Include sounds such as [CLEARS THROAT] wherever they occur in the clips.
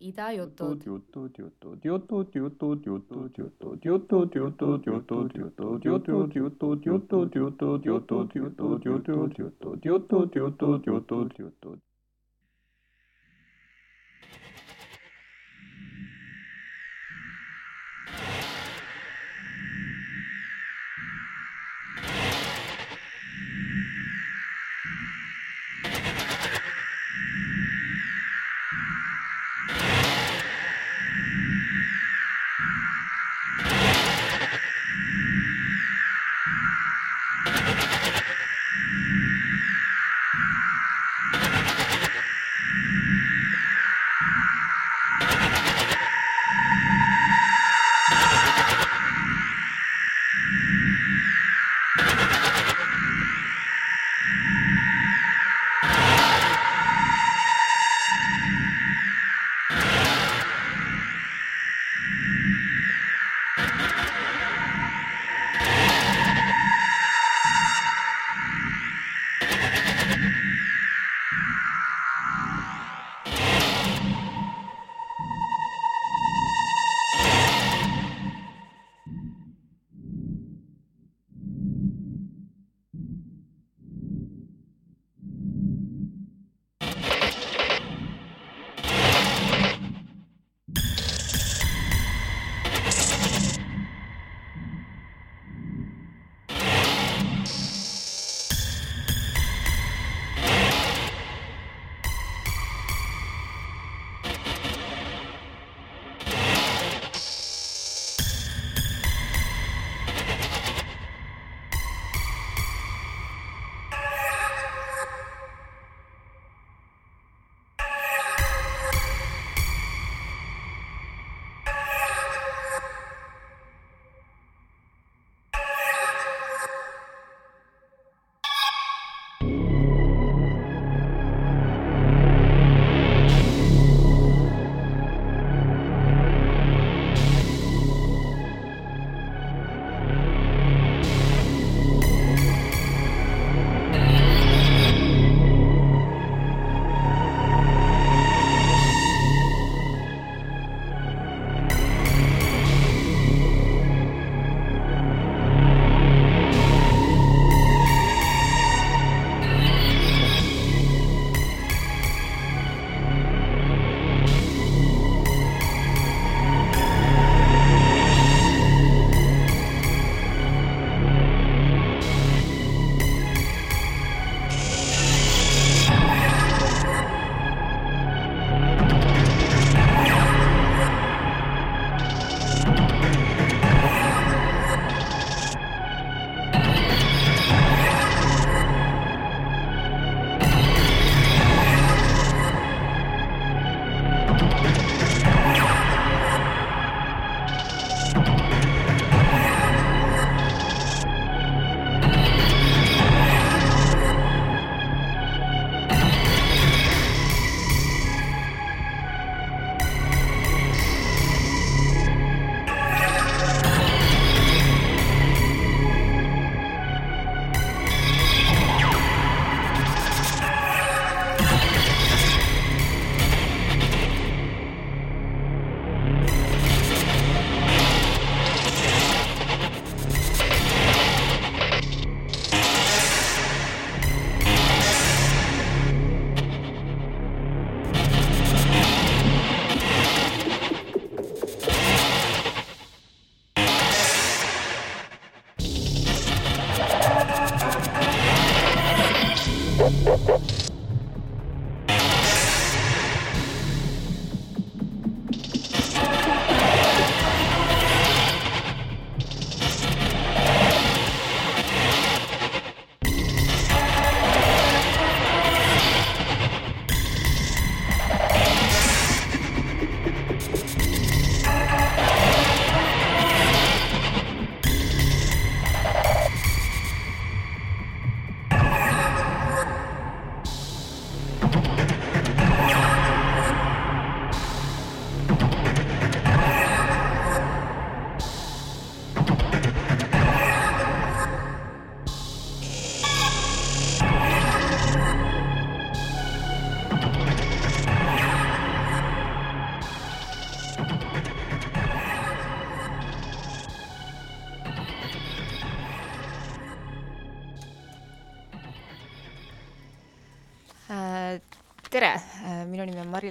いだよと。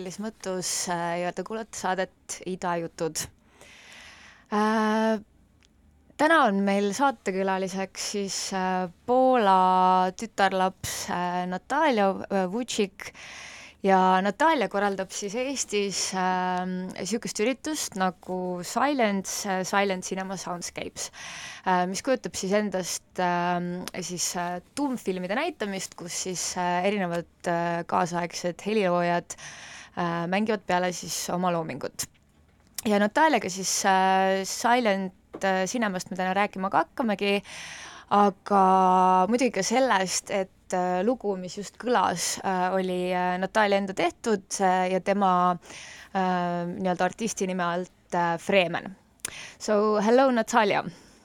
Mari-Liis Mõttus ja te kuulate saadet Idajutud. täna on meil saatekülaliseks siis Poola tütarlaps Natalja Vutšik ja Natalja korraldab siis Eestis niisugust üritust nagu Silence, Silent Cinema Soundscapes, mis kujutab siis endast siis tuumfilmide näitamist, kus siis erinevad kaasaegsed heliloojad mängivad peale siis oma loomingut. ja Nataljaga siis Silent Cinemast me täna rääkima ka hakkamegi, aga muidugi ka sellest, et lugu, mis just kõlas, oli Natalja enda tehtud ja tema nii-öelda artisti nime alt Freeman. So hello, Natalia.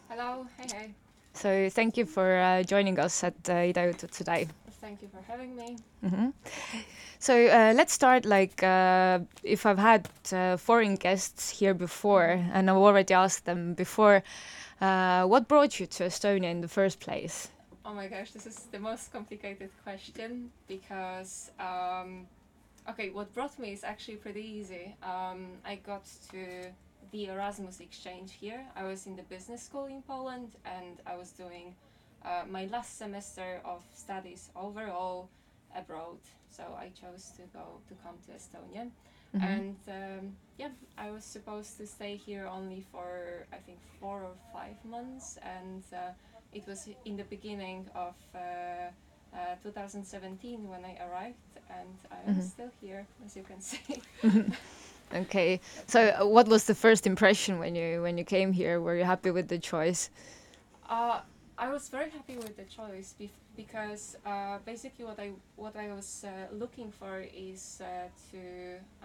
Hello, hey, hey. So thank you for uh, joining us at uh, Ida Jutud today. Thank you for having me. Mm -hmm. So uh, let's start like uh, if I've had uh, foreign guests here before, and I've already asked them before, uh, what brought you to Estonia in the first place? Oh my gosh, this is the most complicated question because, um, okay, what brought me is actually pretty easy. Um, I got to the Erasmus exchange here. I was in the business school in Poland and I was doing uh, my last semester of studies overall abroad. So I chose to go to come to Estonia. Mhm. And um, yeah, I was supposed to stay here only for I think four or five months, and uh, it was in the beginning of uh, uh, 2017 when I arrived, and I am Mhm. still here, as you can see. [LAUGHS] Okay, so uh, what was the first impression when you when you came here? Were you happy with the choice? Uh, I was very happy with the choice bef- because uh, basically what I what I was uh, looking for is uh, to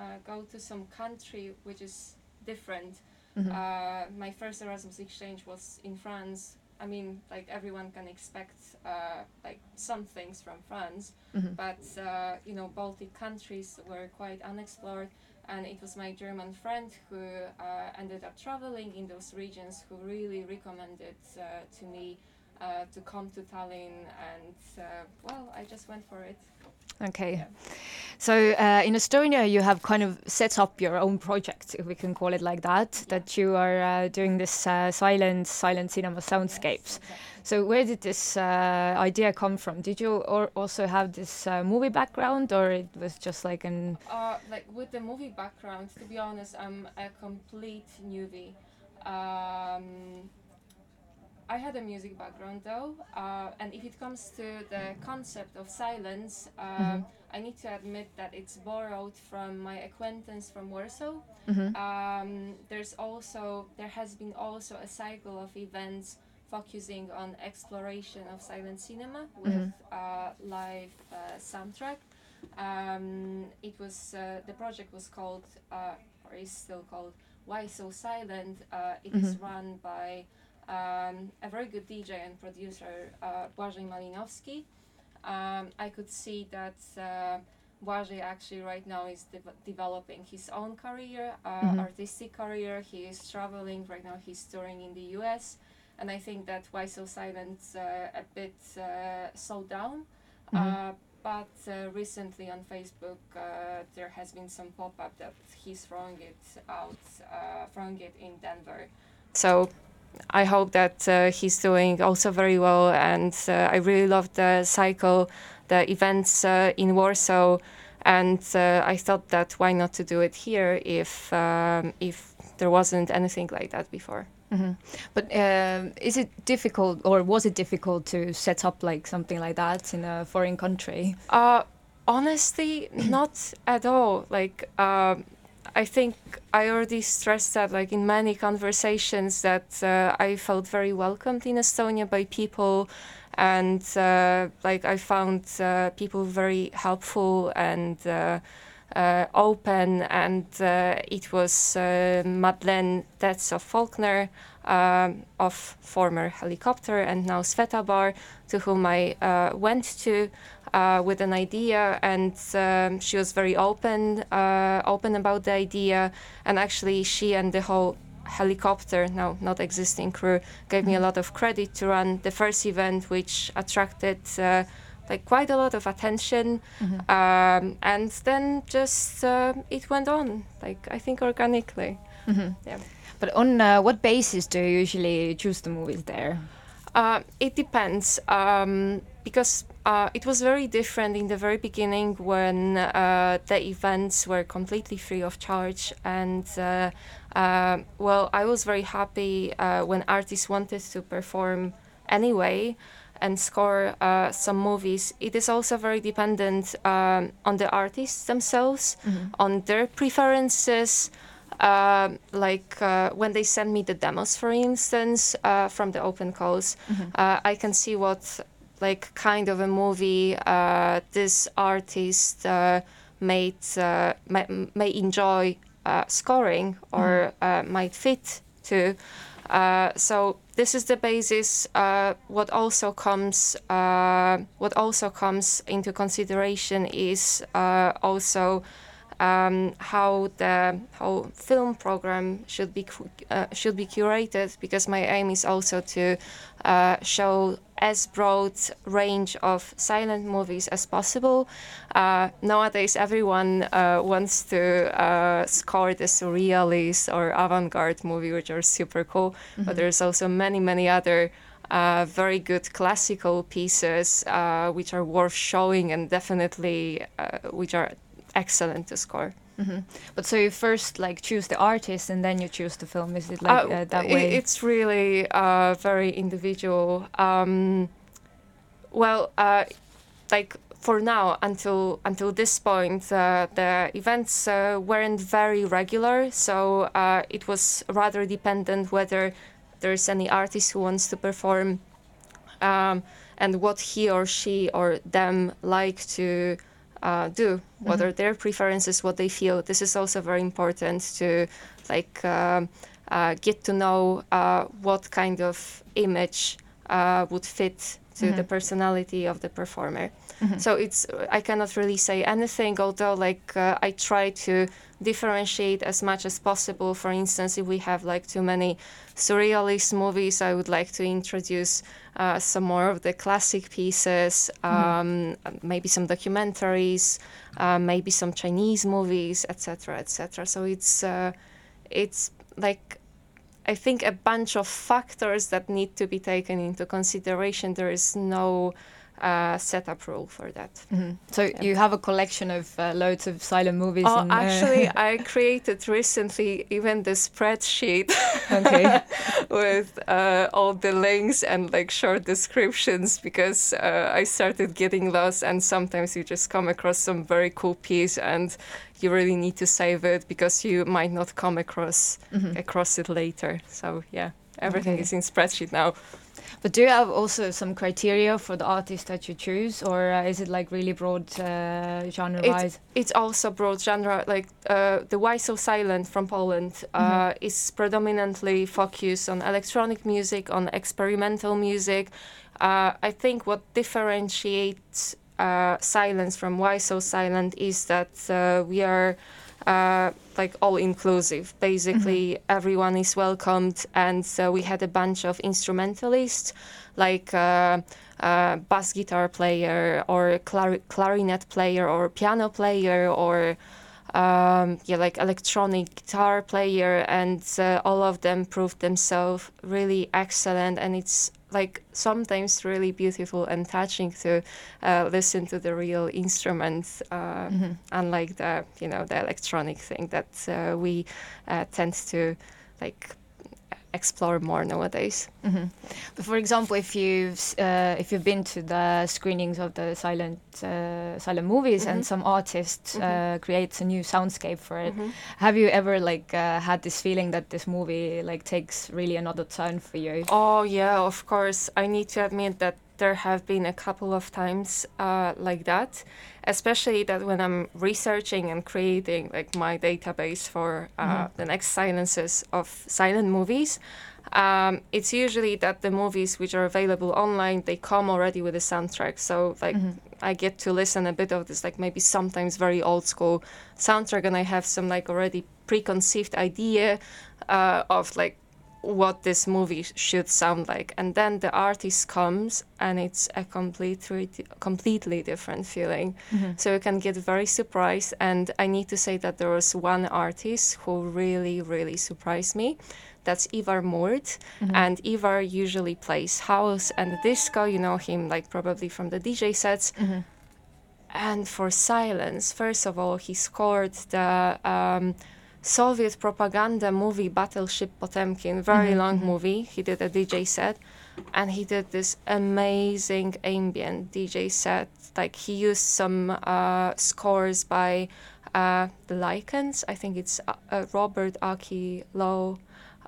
uh, go to some country which is different. Mhm. Uh, my first Erasmus exchange was in France. I mean, like everyone can expect uh, like some things from France, Mhm. but uh, you know, Baltic countries were quite unexplored. And it was my German friend who uh, ended up traveling in those regions who really recommended uh, to me uh, to come to Tallinn, and uh, well, I just went for it. Okay, Yeah. so uh, in Estonia you have kind of set up your own project, if we can call it like that. That you are uh, doing this uh, silent silent cinema soundscapes. Yes, exactly. So where did this uh, idea come from? Did you or also have this uh, movie background, or it was just like an? Uh, like with the movie background, to be honest, I'm a complete newbie. Um, I had a music background though, uh, and if it comes to the concept of silence, uh, Mhm. I need to admit that it's borrowed from my acquaintance from Warsaw. Mhm. Um, there's also there has been also a cycle of events focusing on exploration of silent cinema with Mhm. uh, live uh, soundtrack. Um, it was uh, the project was called uh, or is still called Why So Silent. Uh, it is Mhm. run by um, a very good DJ and producer uh, Błażej Malinowski. Um, I could see that uh, Błażej actually right now is de- developing his own career, uh, Mhm. artistic career. He is traveling right now. He's touring in the U.S. And I think that Why So Silent uh, a bit uh, slowed down. Mhm. Uh, but uh, recently on Facebook, uh, there has been some pop up that he's throwing it out, uh, throwing it in Denver. So I hope that uh, he's doing also very well. And uh, I really love the cycle, the events uh, in Warsaw. And uh, I thought that why not to do it here if um, if there wasn't anything like that before. Mhm. But um, is it difficult, or was it difficult to set up like something like that in a foreign country? Uh, honestly, not at all. Like, um, I think I already stressed that, like, in many conversations, that uh, I felt very welcomed in Estonia by people, and uh, like I found uh, people very helpful and. Uh, uh, open, and uh, it was Madeleine Tetz of Faulkner, um, of former helicopter and now Sveta Bar, to whom I went to uh, with an idea, and um, she was very open, uh, open about the idea, and actually she and the whole helicopter, now not existing crew, gave me a lot of credit to run the first event, which attracted uh, like quite a lot of attention, um, and then just uh, it went on, like I think organically. Yeah. But on uh, what basis do you usually choose the movies there? Uh, it depends um, because uh, it was very different in the very beginning when uh, the events were completely free of charge and uh, uh, well I was very happy uh, when artists wanted to perform anyway and score uh, some movies. It is also very dependent um, on the artists themselves, on their preferences. Um like uh, when they send me the demos, for instance, uh, from the open calls, uh, I can see what like kind of a movie uh, this artist uh, made uh, may, may enjoy uh, scoring or uh, might fit to. Uh, so this is the basis. Uh, what also comes, uh, what also comes into consideration is uh, also um, how the how film program should be uh, should be curated because my aim is also to show as broad range of silent movies as possible. Uh, nowadays, everyone uh, wants to uh, score the surrealist or avant-garde movie, which are super cool. But there's also many, many other uh, very good classical pieces uh, which are worth showing and definitely uh, which are excellent to score. But so you first like choose the artist and then you choose the film. Is it like Uh, uh, that way? It's really uh, very individual. Um, well, uh, like for now, until until this point, uh, the events uh, weren't very regular, so uh, it was rather dependent whether there's any artist who wants to perform, um, and what he or she or them like to uh, do, what are their preferences, what they feel. This is also very important to like um, uh, get to know uh, what kind of image uh, would fit to the personality of the performer. So it's I cannot really say anything, although like uh, I try to differentiate as much as possible. For instance, if we have like too many surrealist movies, I would like to introduce uh, some more of the classic pieces, um, maybe some documentaries, uh, maybe some Chinese movies, etc., etc. So it's uh, it's like I think a bunch of factors that need to be taken into consideration. There is no uh, setup rule for that. Mhm. So you have a collection of uh, loads of silent movies. Oh, and, uh, actually, [LAUGHS] I created recently even the spreadsheet [LAUGHS] okay. with uh, all the links and like short descriptions because uh, I started getting lost and sometimes you just come across some very cool piece and you really need to save it because you might not come across across it later. So yeah, everything Okay. is in spreadsheet now. But do you have also some criteria for the artist that you choose, or uh, is it like really broad uh, genre-wise? It's also broad genre. Like uh, the Why So Silent from Poland uh, is predominantly focused on electronic music, on experimental music. Uh, I think what differentiates uh, Silence from Why So Silent is that uh, we are uh, like all inclusive. Basically, everyone is welcomed, and uh, we had a bunch of instrumentalists, like uh, uh, bass guitar player or clar- clarinet player or piano player or um, yeah, like electronic guitar player, and uh, all of them proved themselves really excellent. And it's like sometimes really beautiful and touching to uh, listen to the real instrument, uh, unlike the you know the electronic thing that uh, we uh, tend to like explore more nowadays. But for example, if you've uh, if you've been to the screenings of the silent uh, silent movies and some artist uh, creates a new soundscape for it, have you ever like uh, had this feeling that this movie like takes really another turn for you? Oh yeah, of course. I need to admit that there have been a couple of times uh, like that, especially that when I'm researching and creating like my database for uh, the next silences of silent movies. Um, it's usually that the movies which are available online they come already with a soundtrack, so like I get to listen a bit of this like maybe sometimes very old school soundtrack, and I have some like already preconceived idea uh, of like what this movie should sound like and then the artist comes and it's a completely completely different feeling mm-hmm. so you can get very surprised and i need to say that there was one artist who really really surprised me that's Ivar Mord mm-hmm. and Ivar usually plays house and disco you know him like probably from the dj sets mm-hmm. and for silence first of all he scored the um, Soviet propaganda movie Battleship Potemkin, very mm-hmm, long mm-hmm. movie. He did a DJ set and he did this amazing ambient DJ set. Like he used some uh, scores by uh, the Lichens. I think it's uh, uh Robert Aiki Lowe.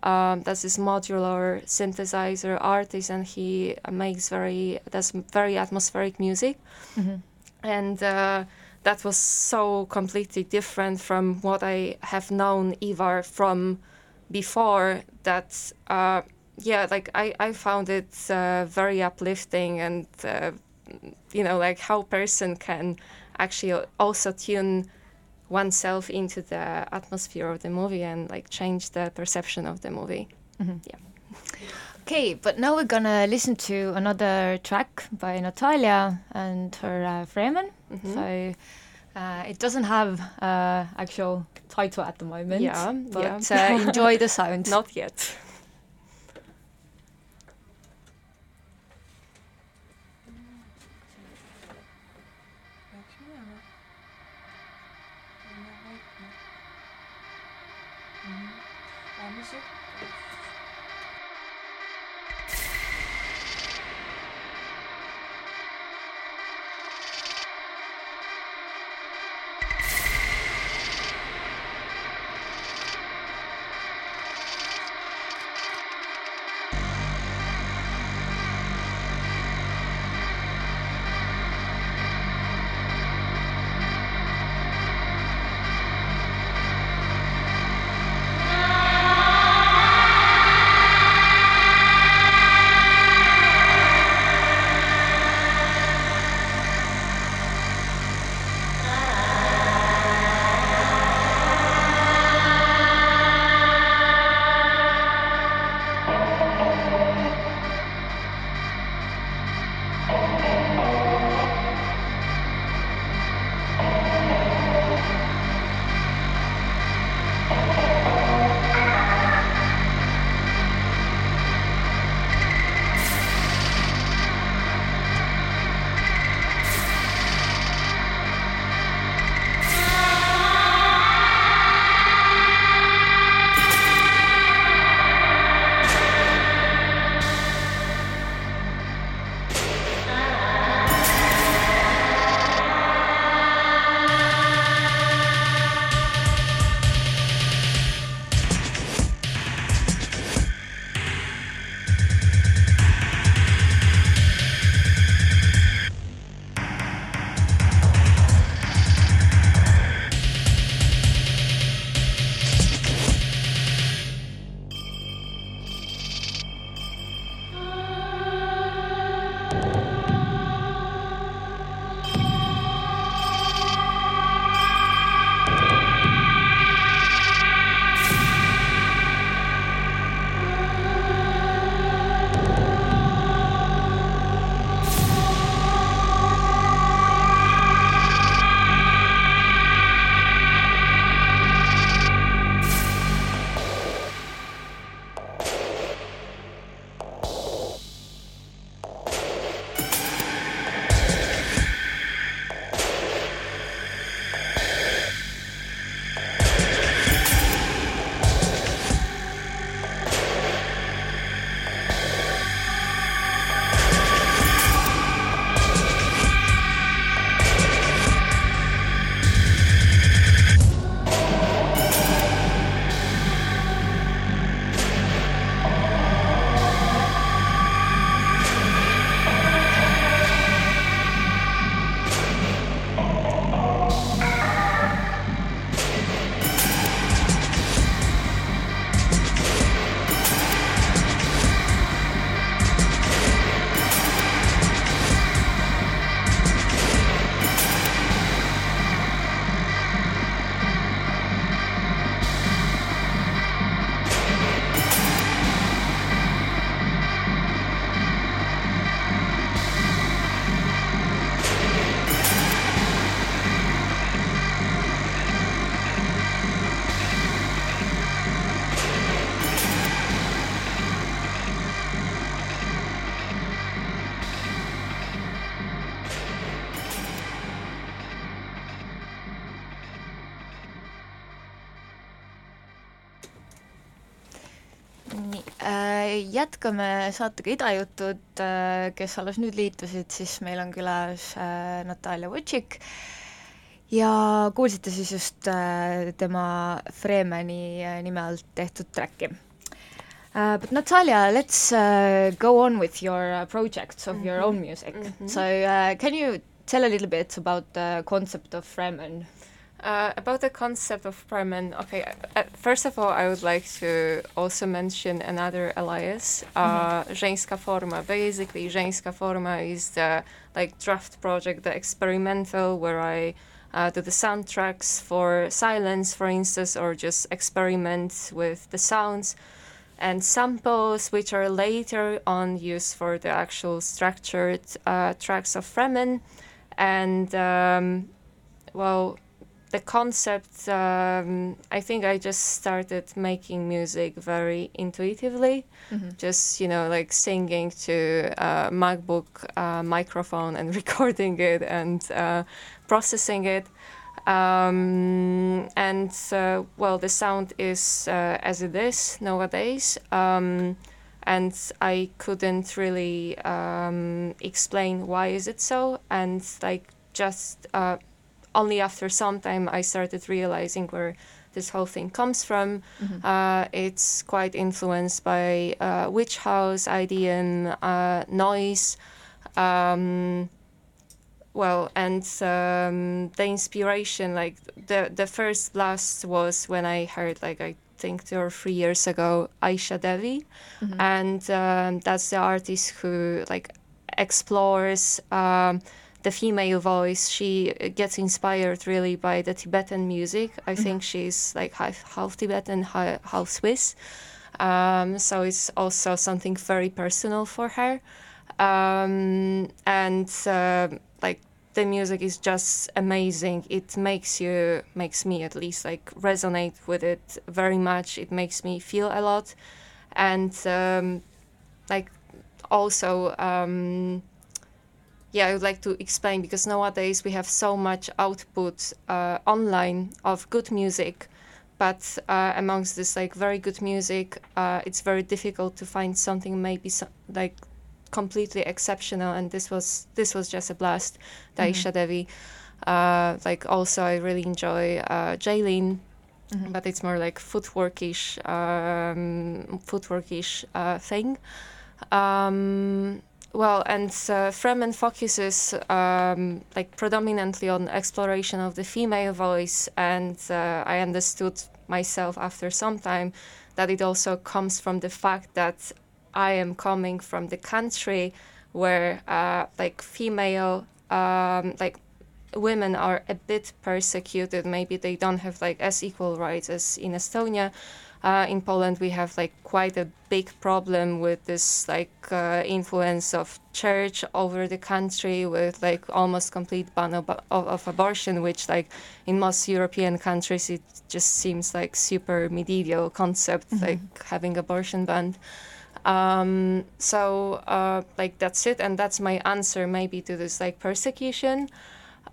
Um, that's this modular synthesizer artist, and he makes very does very atmospheric music. Mm-hmm. And uh, that was so completely different from what I have known Ivar from before that uh, yeah like I, I found it uh, very uplifting and uh, you know like how person can actually also tune oneself into the atmosphere of the movie and like change the perception of the movie mm-hmm. yeah Okay, but now we're gonna listen to another track by Natalia and her uh, Fremen. Mm-hmm. So uh, it doesn't have uh, actual title at the moment. Yeah, but yeah. Uh, enjoy the sound. [LAUGHS] Not yet. Jätkame saatega Idajutud äh,, kes alles nüüd liitusid, siis meil on külas äh, Natalja Vutšik ja kuulsite siis just äh, tema Fremeni nime alt tehtud track'i Uh, but Natalia, let's uh, go on with your uh, projects of mm -hmm. your own music. Mm -hmm. So, uh, can you tell a little bit about the concept of Fremen? Uh, about the concept of Fremen, okay, uh, first of all, I would like to also mention another alias, uh, mm-hmm. Forma. Basically, Żeńska Forma is the like draft project, the experimental, where I uh, do the soundtracks for silence, for instance, or just experiment with the sounds and samples, which are later on used for the actual structured uh, tracks of Fremen. And um, well, the concept, um, I think I just started making music very intuitively, mm-hmm. just, you know, like singing to a MacBook uh, microphone and [LAUGHS] recording it and uh, processing it. Um, and uh, well, the sound is uh, as it is nowadays. Um, and I couldn't really um, explain why is it so. And like just uh, only after some time I started realizing where this whole thing comes from. Mm-hmm. Uh, it's quite influenced by uh, witch house, IDM, uh, noise. Um, well, and um, the inspiration, like the the first blast was when I heard, like I think two or three years ago, Aisha Devi, mm-hmm. and um, that's the artist who like explores um, the female voice. She gets inspired really by the Tibetan music. I mm-hmm. think she's like half, half Tibetan, half, half Swiss. Um, so it's also something very personal for her. Um, and uh, like the music is just amazing. It makes you, makes me at least, like resonate with it very much. It makes me feel a lot, and um, like also, um, yeah, I would like to explain because nowadays we have so much output uh, online of good music, but uh, amongst this like very good music, uh, it's very difficult to find something maybe so, like completely exceptional, and this was this was just a blast. Daisha mm-hmm. Devi, uh, like also I really enjoy uh, Jlin, mm-hmm. but it's more like footworkish, um, footworkish uh, thing. Um, well, and uh, Fremen focuses um, like predominantly on exploration of the female voice, and uh, I understood myself after some time that it also comes from the fact that I am coming from the country where uh, like female um, like women are a bit persecuted. Maybe they don't have like as equal rights as in Estonia. Uh, in Poland, we have like quite a big problem with this like uh, influence of church over the country, with like almost complete ban of, of, of, abortion, which like in most European countries it just seems like super medieval concept, mm-hmm. like having abortion banned. Um, so uh, like that's it, and that's my answer maybe to this like persecution.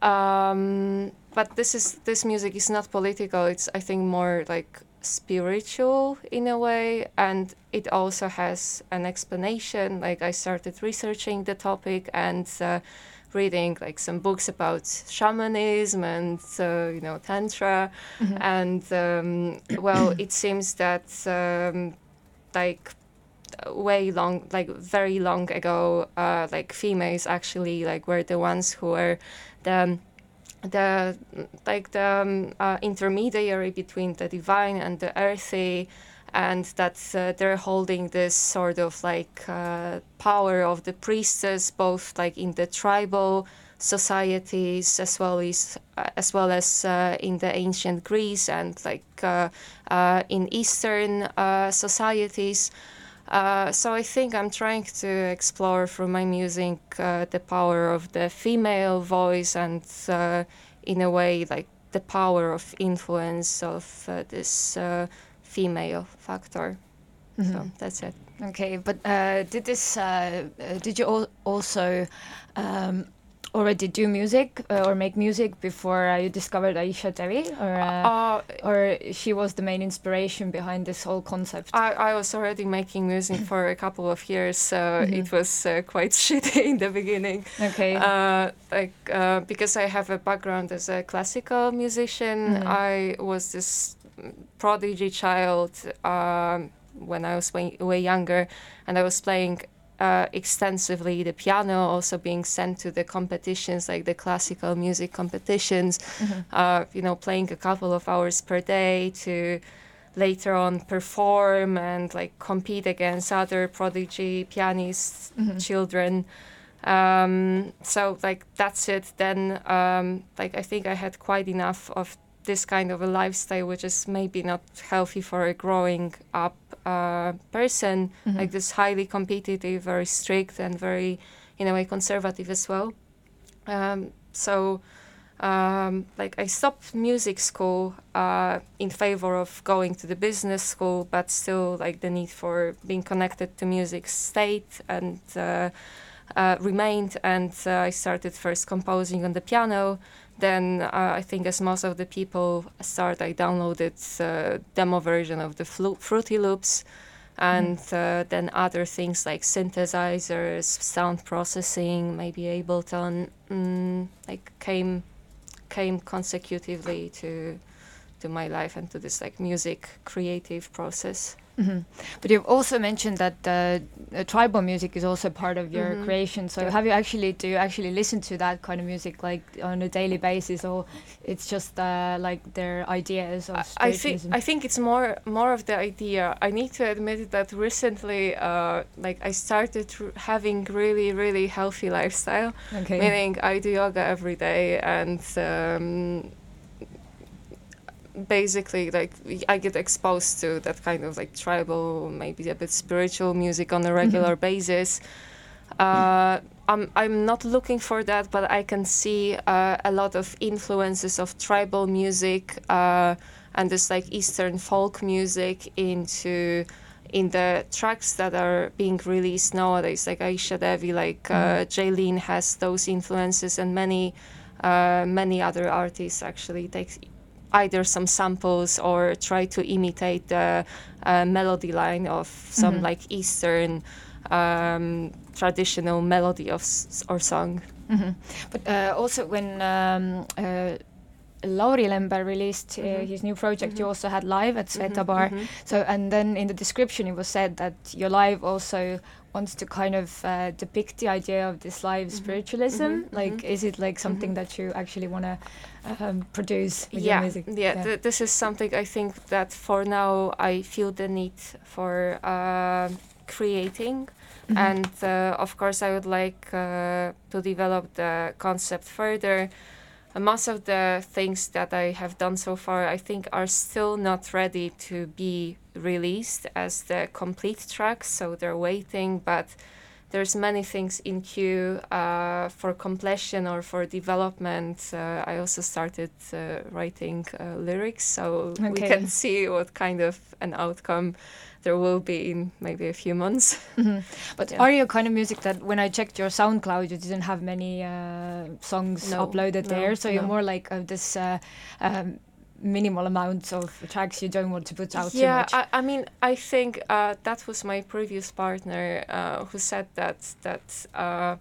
Um, but this is this music is not political. It's I think more like spiritual in a way, and it also has an explanation. Like I started researching the topic and. Uh, reading like some books about shamanism and uh, you know tantra mm-hmm. and um, well it seems that um, like way long like very long ago uh, like females actually like were the ones who were the the like the um, uh, intermediary between the divine and the earthy and that uh, they're holding this sort of like uh, power of the priestess both like in the tribal societies as well as uh, as well as uh, in the ancient Greece and like uh, in Eastern societies. Uh, so I think I'm trying to explore through my music uh, the power of the female voice and uh, in a way like the power of influence of uh, this uh, female factor. Mm-hmm. So that's it. Okay, but did this did you al- also um, already do music uh, or make music before uh, you discovered Aisha Devi, or uh, Uh, or she was the main inspiration behind this whole concept? I, I was already making music for a couple of years, so Mhm. it was uh, quite [LAUGHS] shitty in the beginning. okay. Uh, like because I have a background as a classical musician, Mhm. I was this prodigy child um, when I was way, way younger, and I was playing uh, extensively the piano, also being sent to the competitions like the classical music competitions. Mhm. Uh, you know, playing a couple of hours per day to later on perform and like compete against other prodigy pianists Mhm. children. Um, so like that's it. Then um, like I think I had quite enough of this kind of a lifestyle, which is maybe not healthy for a growing up uh, person. Mhm. Like this highly competitive, very strict, and very in a way conservative as well. Um, so um, like I stopped music school uh, in favor of going to the business school, but still like the need for being connected to music stayed and uh, uh, remained. And uh, I started first composing on the piano. Then uh, I think, as most of the people start, I downloaded uh, demo version of the Flu- Fruity Loops. And uh, then other things like synthesizers, sound processing, maybe Ableton, mm, like came came consecutively to to my life and to this like music creative process. Mhm. But you've also mentioned that uh, tribal music is also part of your Mhm. creation. So Yeah. have you actually do you actually listen to that kind of music like on a daily basis, or it's just uh, like their ideas of I- I think? I think it's more more of the idea. I need to admit that recently, uh, like I started r- having really really healthy lifestyle. okay. Meaning I do yoga every day and um, basically like I get exposed to that kind of like tribal, maybe a bit spiritual music on a regular basis. Uh, I'm I'm not looking for that, but I can see uh, a lot of influences of tribal music uh, and this like Eastern folk music into in the tracks that are being released nowadays, like Aisha Devi, like uh, Jlin has those influences, and many uh, many other artists actually. Take either some samples or try to imitate the uh, melody line of some Mhm. like Eastern um, traditional melody of s- or song. Mhm. But uh, also when um, uh, Lauri Lember released uh, Mhm. his new project, you Mhm. also had live at Sveta Mhm, Bar. So and then in the description it was said that your live also wants to kind of uh, depict the idea of this live spiritualism. Like, is it like something that you actually want to um, produce with yeah, your music? Yeah, th- this is something I think that for now I feel the need for uh, creating. Mhm. And uh, of course, I would like uh, to develop the concept further. Most of the things that I have done so far, I think, are still not ready to be released as the complete tracks, so they're waiting. But there's many things in queue uh, for completion or for development. Uh, I also started uh, writing uh, lyrics, so we can see what kind of an outcome there will be in maybe a few months. Mhm. [LAUGHS] But Yeah. are you a kind of music that when I checked your SoundCloud, you didn't have many uh, songs No, uploaded no, there? So you're more like of this uh, um, minimal amount of tracks you don't want to put out yeah, too much. I, I mean, I think uh, that was my previous partner uh, who said that that uh,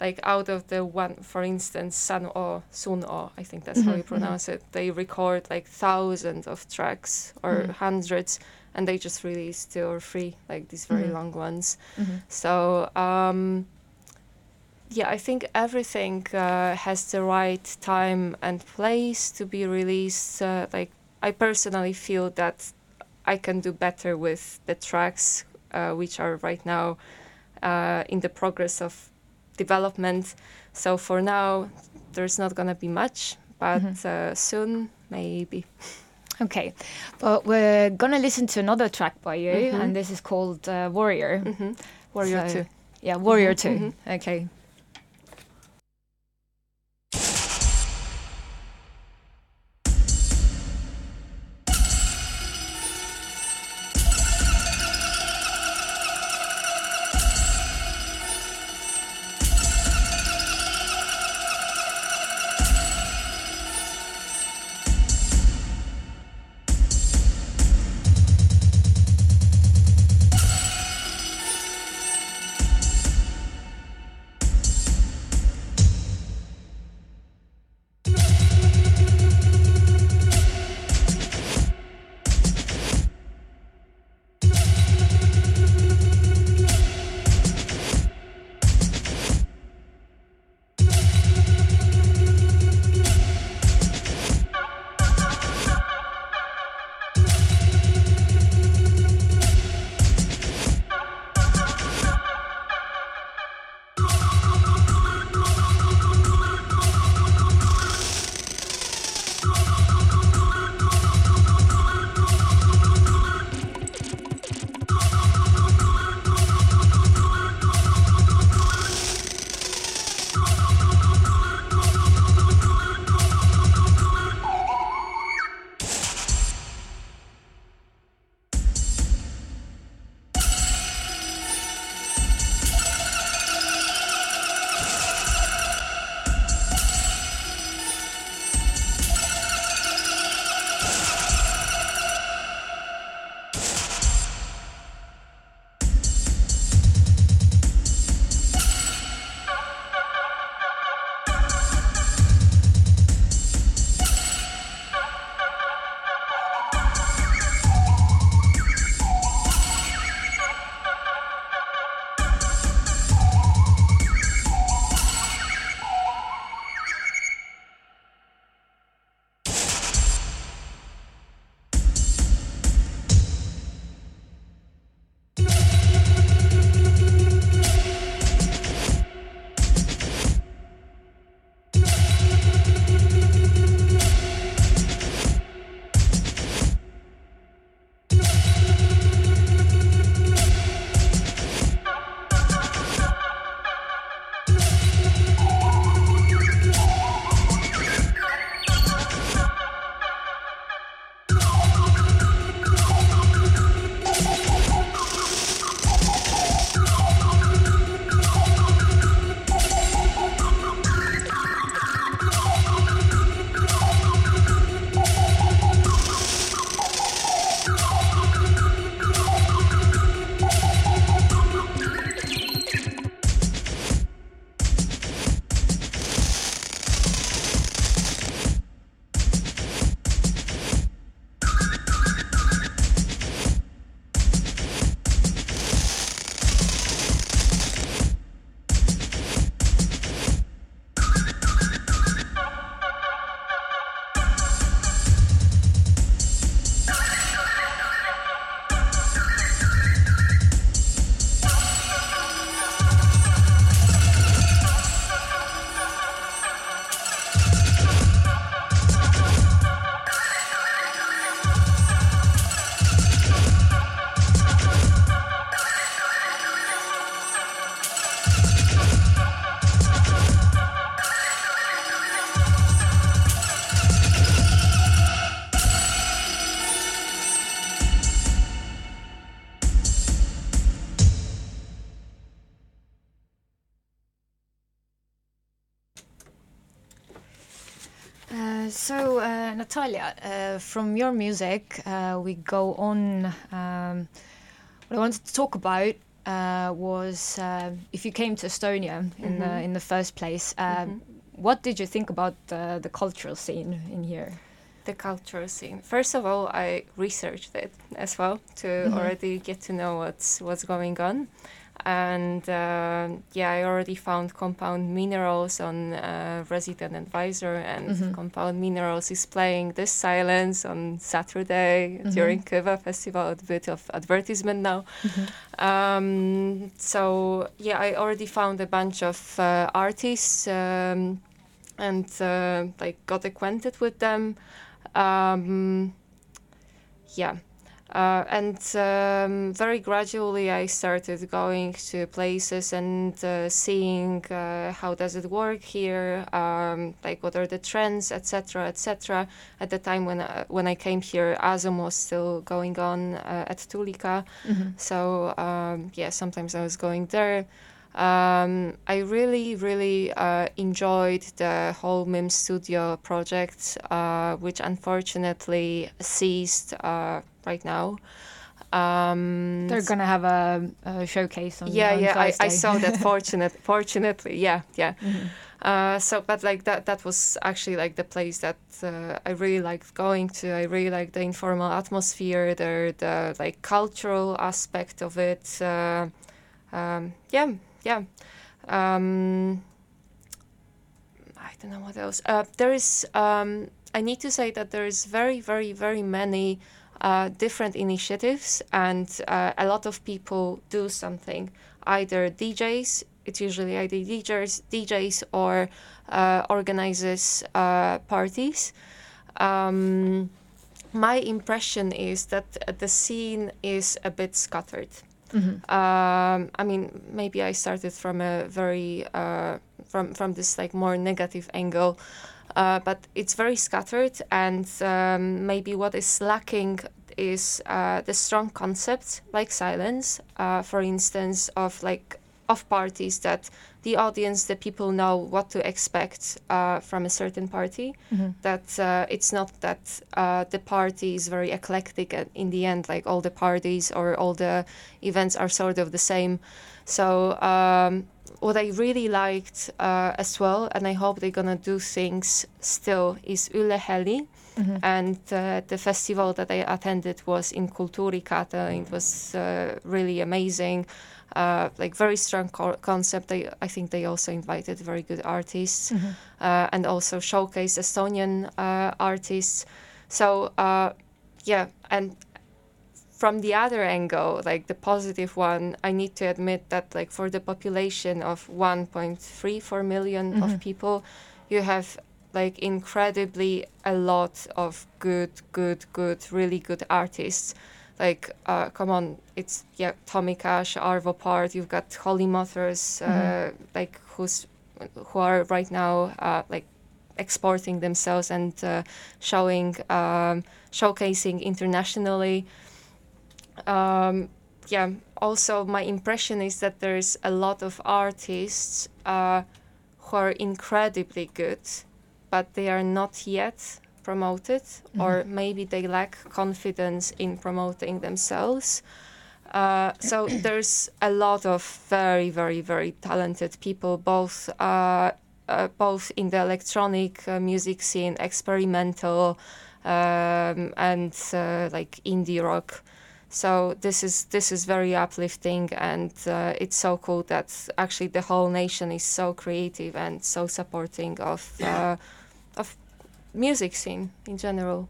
like out of the one, for instance, Sunn O))), Sunn O))), I think that's how Mhm, you mhm. pronounce it. They record like thousands of tracks or Mhm. hundreds, and they just release two or three, like these very Mhm. long ones. Mhm. So um, yeah, I think everything uh, has the right time and place to be released. Uh, like I personally feel that I can do better with the tracks uh, which are right now uh, in the progress of development. So for now, there's not gonna be much, but Mhm. uh, soon maybe. [LAUGHS] Okay, but we're gonna listen to another track by you, Mhm. and this is called uh, Warrior. hmm Warrior So- too. Yeah, Warrior Mhm, 2 mhm. Okay. Natalia, uh, from your music, uh, we go on. Um, what I wanted to talk about uh, was uh, if you came to Estonia in the in the first place. Um, What did you think about the, the cultural scene in here? the cultural scene. First of all, I researched it as well to already get to know what's what's going on, and uh, yeah, I already found compound minerals on uh, Resident Advisor, and compound minerals is playing this silence on Saturday during Kõva Festival. A bit of advertisement now. Um, so yeah, I already found a bunch of uh, artists. Um, and uh, like got acquainted with them um, yeah uh, and um, very gradually i started going to places and uh, seeing uh, how does it work here um, like what are the trends etc etc at the time when I, when i came here azom was still going on uh, at tulika. So um, yeah sometimes i was going there. Um, I really, really uh, enjoyed the whole MIM Studio project, uh, which unfortunately ceased uh, right now. Um, They're gonna have a, a showcase on. yeah, on yeah, I, I saw that. [LAUGHS] Fortunate, fortunately, yeah, yeah. Uh, so, but like that, that was actually like the place that uh, I really liked going to. I really liked the informal atmosphere, the the like cultural aspect of it. Uh, um, yeah, yeah. Um, I don't know what else. Uh, there is. Um, I need to say that there is very, very, very many uh, different initiatives, and uh, a lot of people do something. Either DJs, it's usually either DJs, DJs or uh, organizes uh, parties. Um, my impression is that the scene is a bit scattered. Um, I mean, maybe I started from a very uh, from from this like more negative angle, uh, but it's very scattered, and um, maybe what is lacking is uh, the strong concepts like silence, uh, for instance, of like of parties that the audience, the people know what to expect uh, from a certain party. That uh, it's not that uh, the party is very eclectic and in the end, like all the parties or all the events are sort of the same. So um, what I really liked uh, as well, and I hope they're gonna do things still, is Üle Heli. And uh, the festival that I attended was in Kultuurikatel. It was uh, really amazing uh, like very strong co- concept. They, I think they also invited very good artists uh, and also showcased Estonian uh, artists. So uh, yeah, and from the other angle, like the positive one, I need to admit that like for the population of 1.34 million of people, you have like incredibly a lot of good, good, good, really good artists. Like, uh, come on, it's yeah, Tommy Cash, Arvo Pärt. You've got Holy Motors, uh, like who's who are right now uh, like exporting themselves and uh, showing, um, showcasing internationally. Um, yeah. Also, my impression is that there's a lot of artists uh, who are incredibly good, but they are not yet promoted, or maybe they lack confidence in promoting themselves. Uh, so [CLEARS THROAT] there's a lot of very, very, very talented people, both uh, uh, both in the electronic uh, music scene, experimental, um, and uh, like indie rock. So this is this is very uplifting, and uh, it's so cool that actually the whole nation is so creative and so supporting of uh, of music scene in general.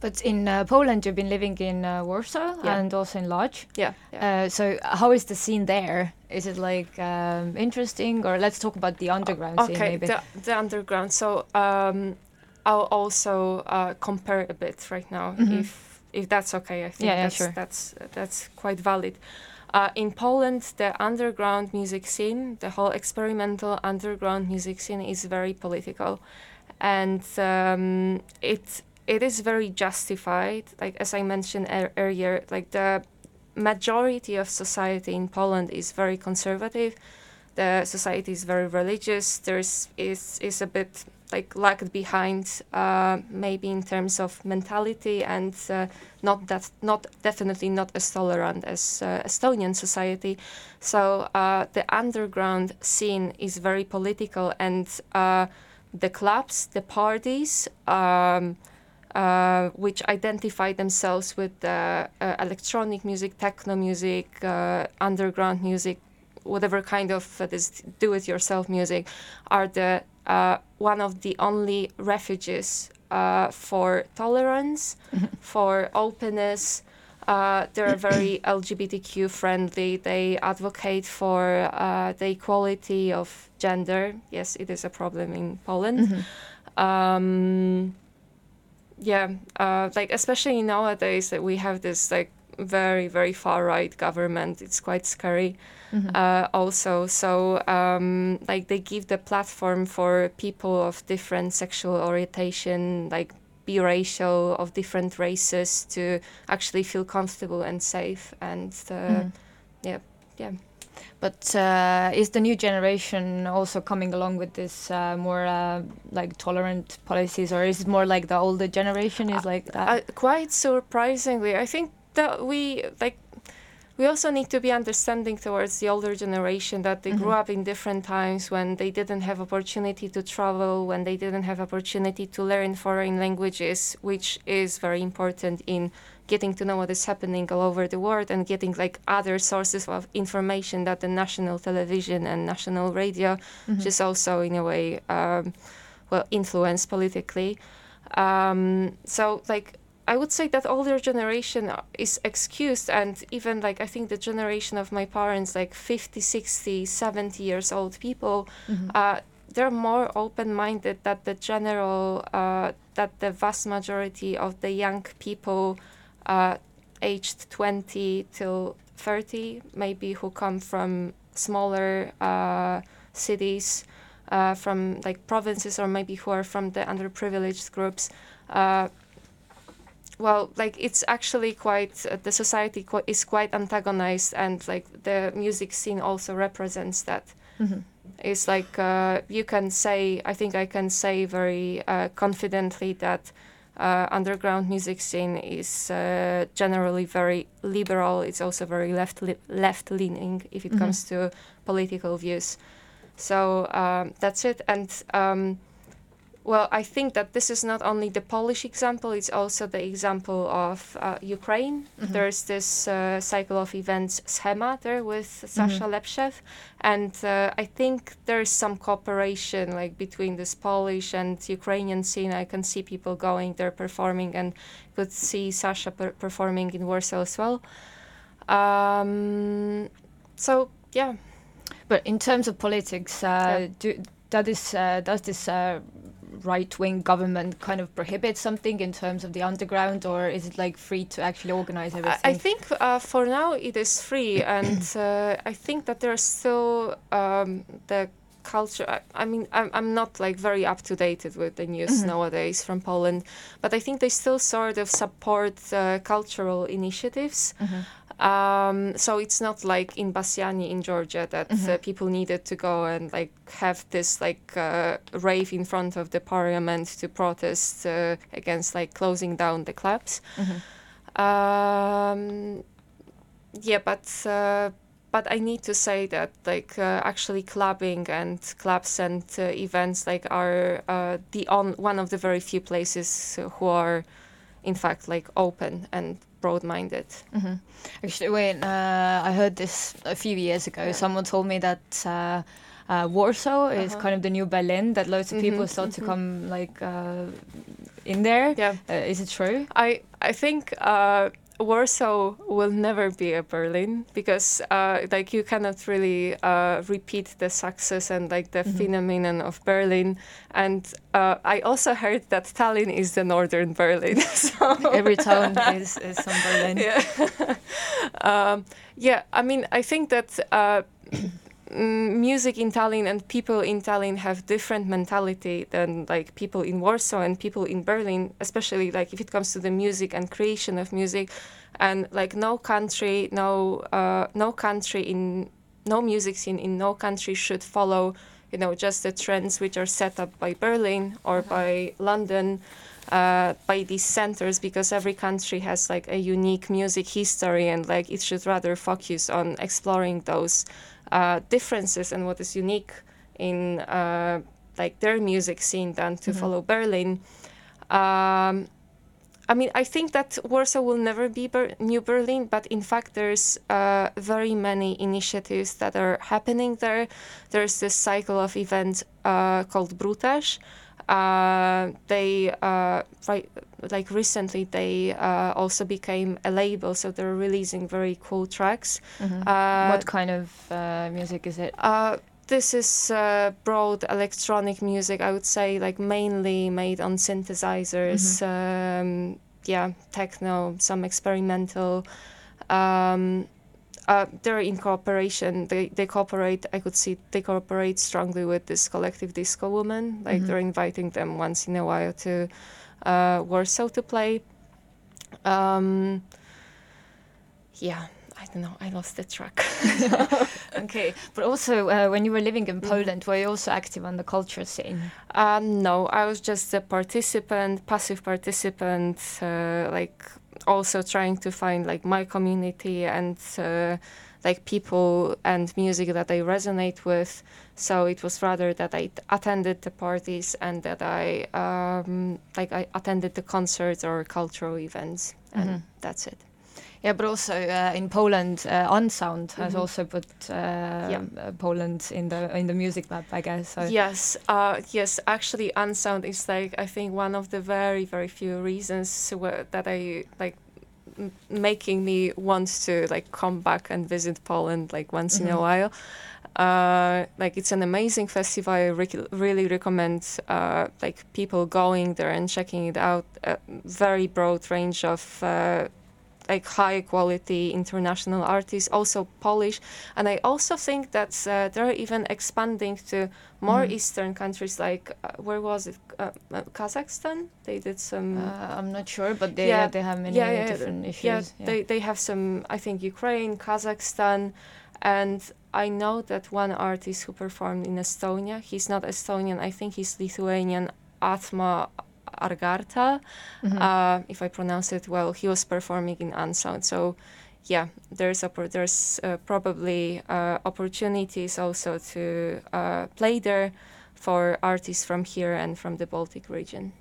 But in uh, Poland, you've been living in uh, Warsaw Yeah. and also in Lodz. Yeah. yeah. Uh, so how is the scene there? Is it like um, interesting, or let's talk about the underground scene okay, maybe? the the underground. So um, I'll also uh, compare a bit right now, if if that's okay. I think Mm-hmm. Yeah, yeah, that's, sure. that's that's quite valid. Uh, in Poland, the underground music scene, the whole experimental underground music scene, is very political, and um, it it is very justified. Like as I mentioned ear- earlier, like the majority of society in Poland is very conservative the society is very religious. There's is is a bit like lagged behind, uh, maybe in terms of mentality, and uh, not that not definitely not as tolerant as uh, Estonian society. So uh, the underground scene is very political, and uh, the clubs, the parties. Um, uh, which identify themselves with uh, uh, electronic music, techno music, uh, underground music, whatever kind of uh, this do-it-yourself music, are the uh, one of the only refuges for tolerance, for openness. They're very [CLEARS THROAT] LGBTQ friendly. They advocate for the equality of gender. Yes, it is a problem in Poland. Mm-hmm. Um, yeah, uh, like especially nowadays that we have this like very very far right government. It's quite scary. Mm-hmm. Uh, also, so um, like they give the platform for people of different sexual orientation, like biracial, of different races, to actually feel comfortable and safe. And uh, mm-hmm. yeah, yeah. But uh, is the new generation also coming along with this uh, more uh, like tolerant policies, or is it more like the older generation is like that? Uh, quite surprisingly, I think that we like we also need to be understanding towards the older generation that they mm-hmm. grew up in different times when they didn't have opportunity to travel when they didn't have opportunity to learn foreign languages which is very important in getting to know what is happening all over the world and getting like other sources of information that the national television and national radio, mm-hmm. which is also in a way um, well influenced politically. Um, so like I would say that older generation is excused and even like I think the generation of my parents like 50, 60, 70 years old people mm-hmm. uh, they're more open-minded that the general uh, that the vast majority of the young people uh, aged 20 till 30, maybe who come from smaller uh, cities, uh, from like provinces, or maybe who are from the underprivileged groups. Uh, well, like it's actually quite uh, the society qu- is quite antagonized, and like the music scene also represents that. Mm-hmm. It's like uh, you can say, I think I can say very confidently that uh, underground music scene is uh, generally very liberal. It's also very left li- left leaning if it mm-hmm. comes to political views. So um, that's it. And um, well, I think that this is not only the Polish example, it's also the example of uh, Ukraine. Mm-hmm. There's this uh, cycle of events, Cxema, there with Sasha mm-hmm. Lepsheev. And uh, I think there's some cooperation like between this Polish and Ukrainian scene. I can see people going there performing and could see Sasha per- performing in Warsaw as well. Um, so, yeah. But in terms of politics, uh, yeah. do, does this, uh, does this uh, right wing government kind of prohibit something in terms of the underground, or is it like free to actually organize everything? I, I think uh, for now it is free, [COUGHS] and uh, I think that there's still um, the culture. I, I, mean, I'm, I'm not like very up to date with the news mm-hmm. nowadays from Poland, but I think they still sort of support uh, cultural initiatives. Mm-hmm. Um, so it's not like in Bassiani in Georgia that mm-hmm. uh, people needed to go and like have this like uh, rave in front of the parliament to protest uh, against like closing down the clubs. Mm-hmm. Um, yeah, but uh, but I need to say that like uh, actually clubbing and clubs and uh, events like are the on one of the very few places who are in fact like open and broad-minded. Mm-hmm. Actually, when uh, I heard this a few years ago, yeah. someone told me that uh, uh, Warsaw is uh-huh. kind of the new Berlin. That loads of people mm-hmm, start mm-hmm. to come like uh, in there. Yeah, uh, is it true? I I think uh, Warsaw will never be a Berlin because uh, like you cannot really uh, repeat the success and like the mm-hmm. phenomenon of Berlin. And uh, I also heard that Tallinn is the northern Berlin. [LAUGHS] so Every town [LAUGHS] is, is some Berlin. Yeah. [LAUGHS] um, yeah, I mean, I think that uh, music in Tallinn and people in Tallinn have different mentality than like people in Warsaw and people in Berlin, especially like if it comes to the music and creation of music, and like no country, no uh, no country in no music scene in no country should follow you know just the trends which are set up by Berlin or by London uh, by these centers because every country has like a unique music history and like it should rather focus on exploring those uh, differences and what is unique in uh, like their music scene than to follow Berlin. Um, I mean, I think that Warsaw will never be Ber- New Berlin, but in fact, there's uh, very many initiatives that are happening there. There's this cycle of events uh, called Brutaż. Uh, they uh, right, like recently they uh, also became a label, so they're releasing very cool tracks. Uh, what kind of uh, music is it? uh, this is uh, broad electronic music, I would say, like mainly made on synthesizers. Um, yeah, techno, some experimental. Um, uh, they're in cooperation. They they cooperate. I could see they cooperate strongly with this collective Discwoman. Like they're inviting them once in a while to uh, Warsaw to play. Um, yeah, I don't know. I lost the track. [LAUGHS] [LAUGHS] Okay, but also uh, when you were living in Poland, were you also active on the culture scene? Um, no, I was just a participant, passive participant, uh, like also trying to find like my community and uh, like people and music that I resonate with. So it was rather that I attended the parties and that I um, like I attended the concerts or cultural events, and that's it. Yeah, but also uh, in Poland, uh, Unsound has also put uh, uh, Poland in the in the music map, I guess. So. Yes, uh, yes. Actually, Unsound is like I think one of the very, very few reasons that I like m- making me want to like come back and visit Poland like once in a while. Uh, like it's an amazing festival. I rec- really recommend uh, like people going there and checking it out. A very broad range of uh, like high quality international artists, also Polish, and I also think that uh, they're even expanding to more eastern countries. Like uh, where was it? Uh, uh, Kazakhstan. They did some. Uh, I'm not sure, but they Yeah, yeah, they have many yeah, yeah, different issues. yeah, they they have some. I think Ukraine, Kazakhstan, and I know that one artist who performed in Estonia. He's not Estonian. I think he's Lithuanian. Atma Argarta, uh, if I pronounce it well. He was performing in Unsound. So, yeah, there's oppor- there's uh, probably uh, opportunities also to uh, play there for artists from here and from the Baltic region.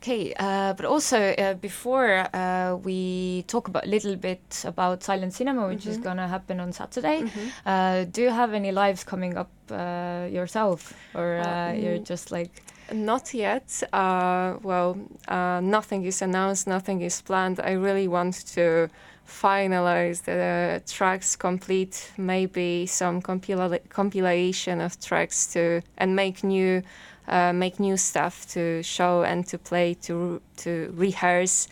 Okay, uh, but also uh, before uh, we talk about a little bit about silent cinema, which is gonna happen on Saturday, uh, do you have any lives coming up uh, yourself, or uh, you're just like Not yet. Uh, well, uh, nothing is announced, nothing is planned. I really want to finalize the tracks, complete maybe some compila- compilation of tracks to and make new. Uh, make new stuff to show and to play to to rehearse.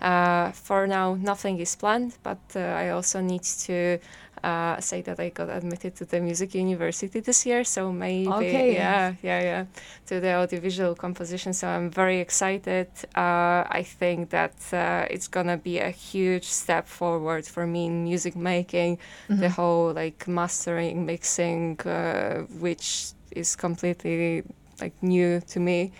Uh, for now, nothing is planned, but uh, I also need to uh, say that I got admitted to the music university this year, so maybe Okay. yeah, yeah, yeah, to the audiovisual composition. So I'm very excited. Uh, I think that uh, it's gonna be a huge step forward for me in music making, the whole like mastering, mixing, uh, which is completely like new to me.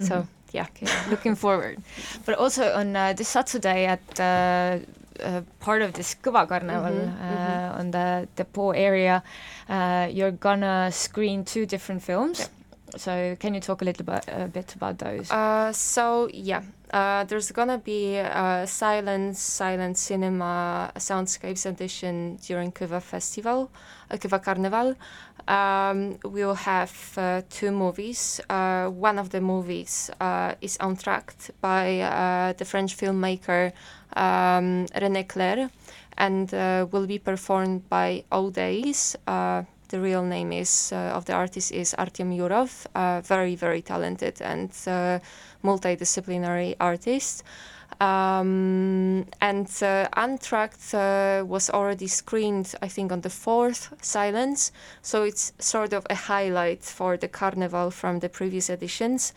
So yeah. Okay, looking forward. But also on uh, this Saturday at uh, uh, part of this Kõva Carnival uh, on the depot area, uh, you're gonna screen two different films. So can you talk a little bit, a bit about those? Uh, so yeah, uh, there's gonna be a silent, silent cinema soundscapes edition during Kõva Festival, uh, Kõva Carnival. Um, we'll have uh, two movies. Uh, one of the movies uh, is Entr'acte by uh, the French filmmaker um, René Clair and uh, will be performed by Odays. Uh, the real name is of the artist is Artyom Yurov, very very talented and multidisciplinary artist. Um, and uh, Entr'acte uh, was already screened, I think, on the fourth Silence, so it's sort of a highlight for the Carnival from the previous editions.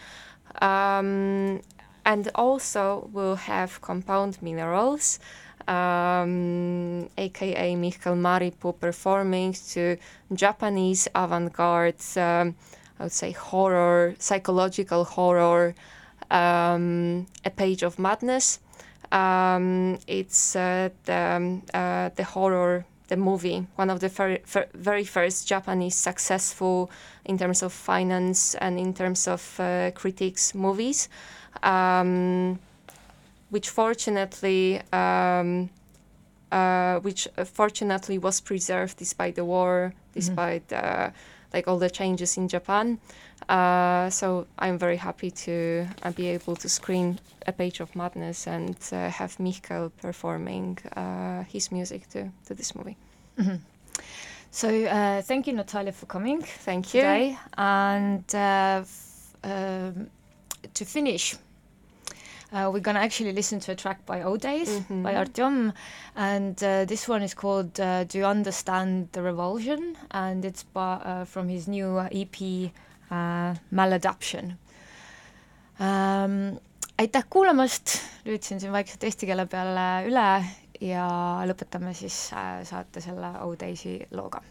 Um, and also we'll have compound minerals, um, aka Michael Maripuu performing to Japanese avant-garde, um, I would say horror, psychological horror, um, A Page of Madness. Um, it's uh, the, um, uh, the horror, the movie, one of the very, very first Japanese successful in terms of finance and in terms of uh, critics movies, um, which fortunately um, uh, which uh, fortunately was preserved despite the war, despite mm-hmm. like all the changes in Japan. Uh, so I'm very happy to uh, be able to screen a page of madness and uh, have Michael performing uh, his music to, to this movie. Mm-hmm. So uh, thank you, Natalia, for coming. Thank you. Today. And uh, f- um, to finish, uh, we're gonna actually listen to a track by O'Days mm-hmm. by Artyom, and uh, this one is called uh, "Do You Understand the Revulsion?" and it's by, from his new EP äh, Maladaption ähm,. aitäh kuulamast, lüüdsin siin vaikselt eesti keele peale üle ja lõpetame siis äh, saate selle Odaisy looga.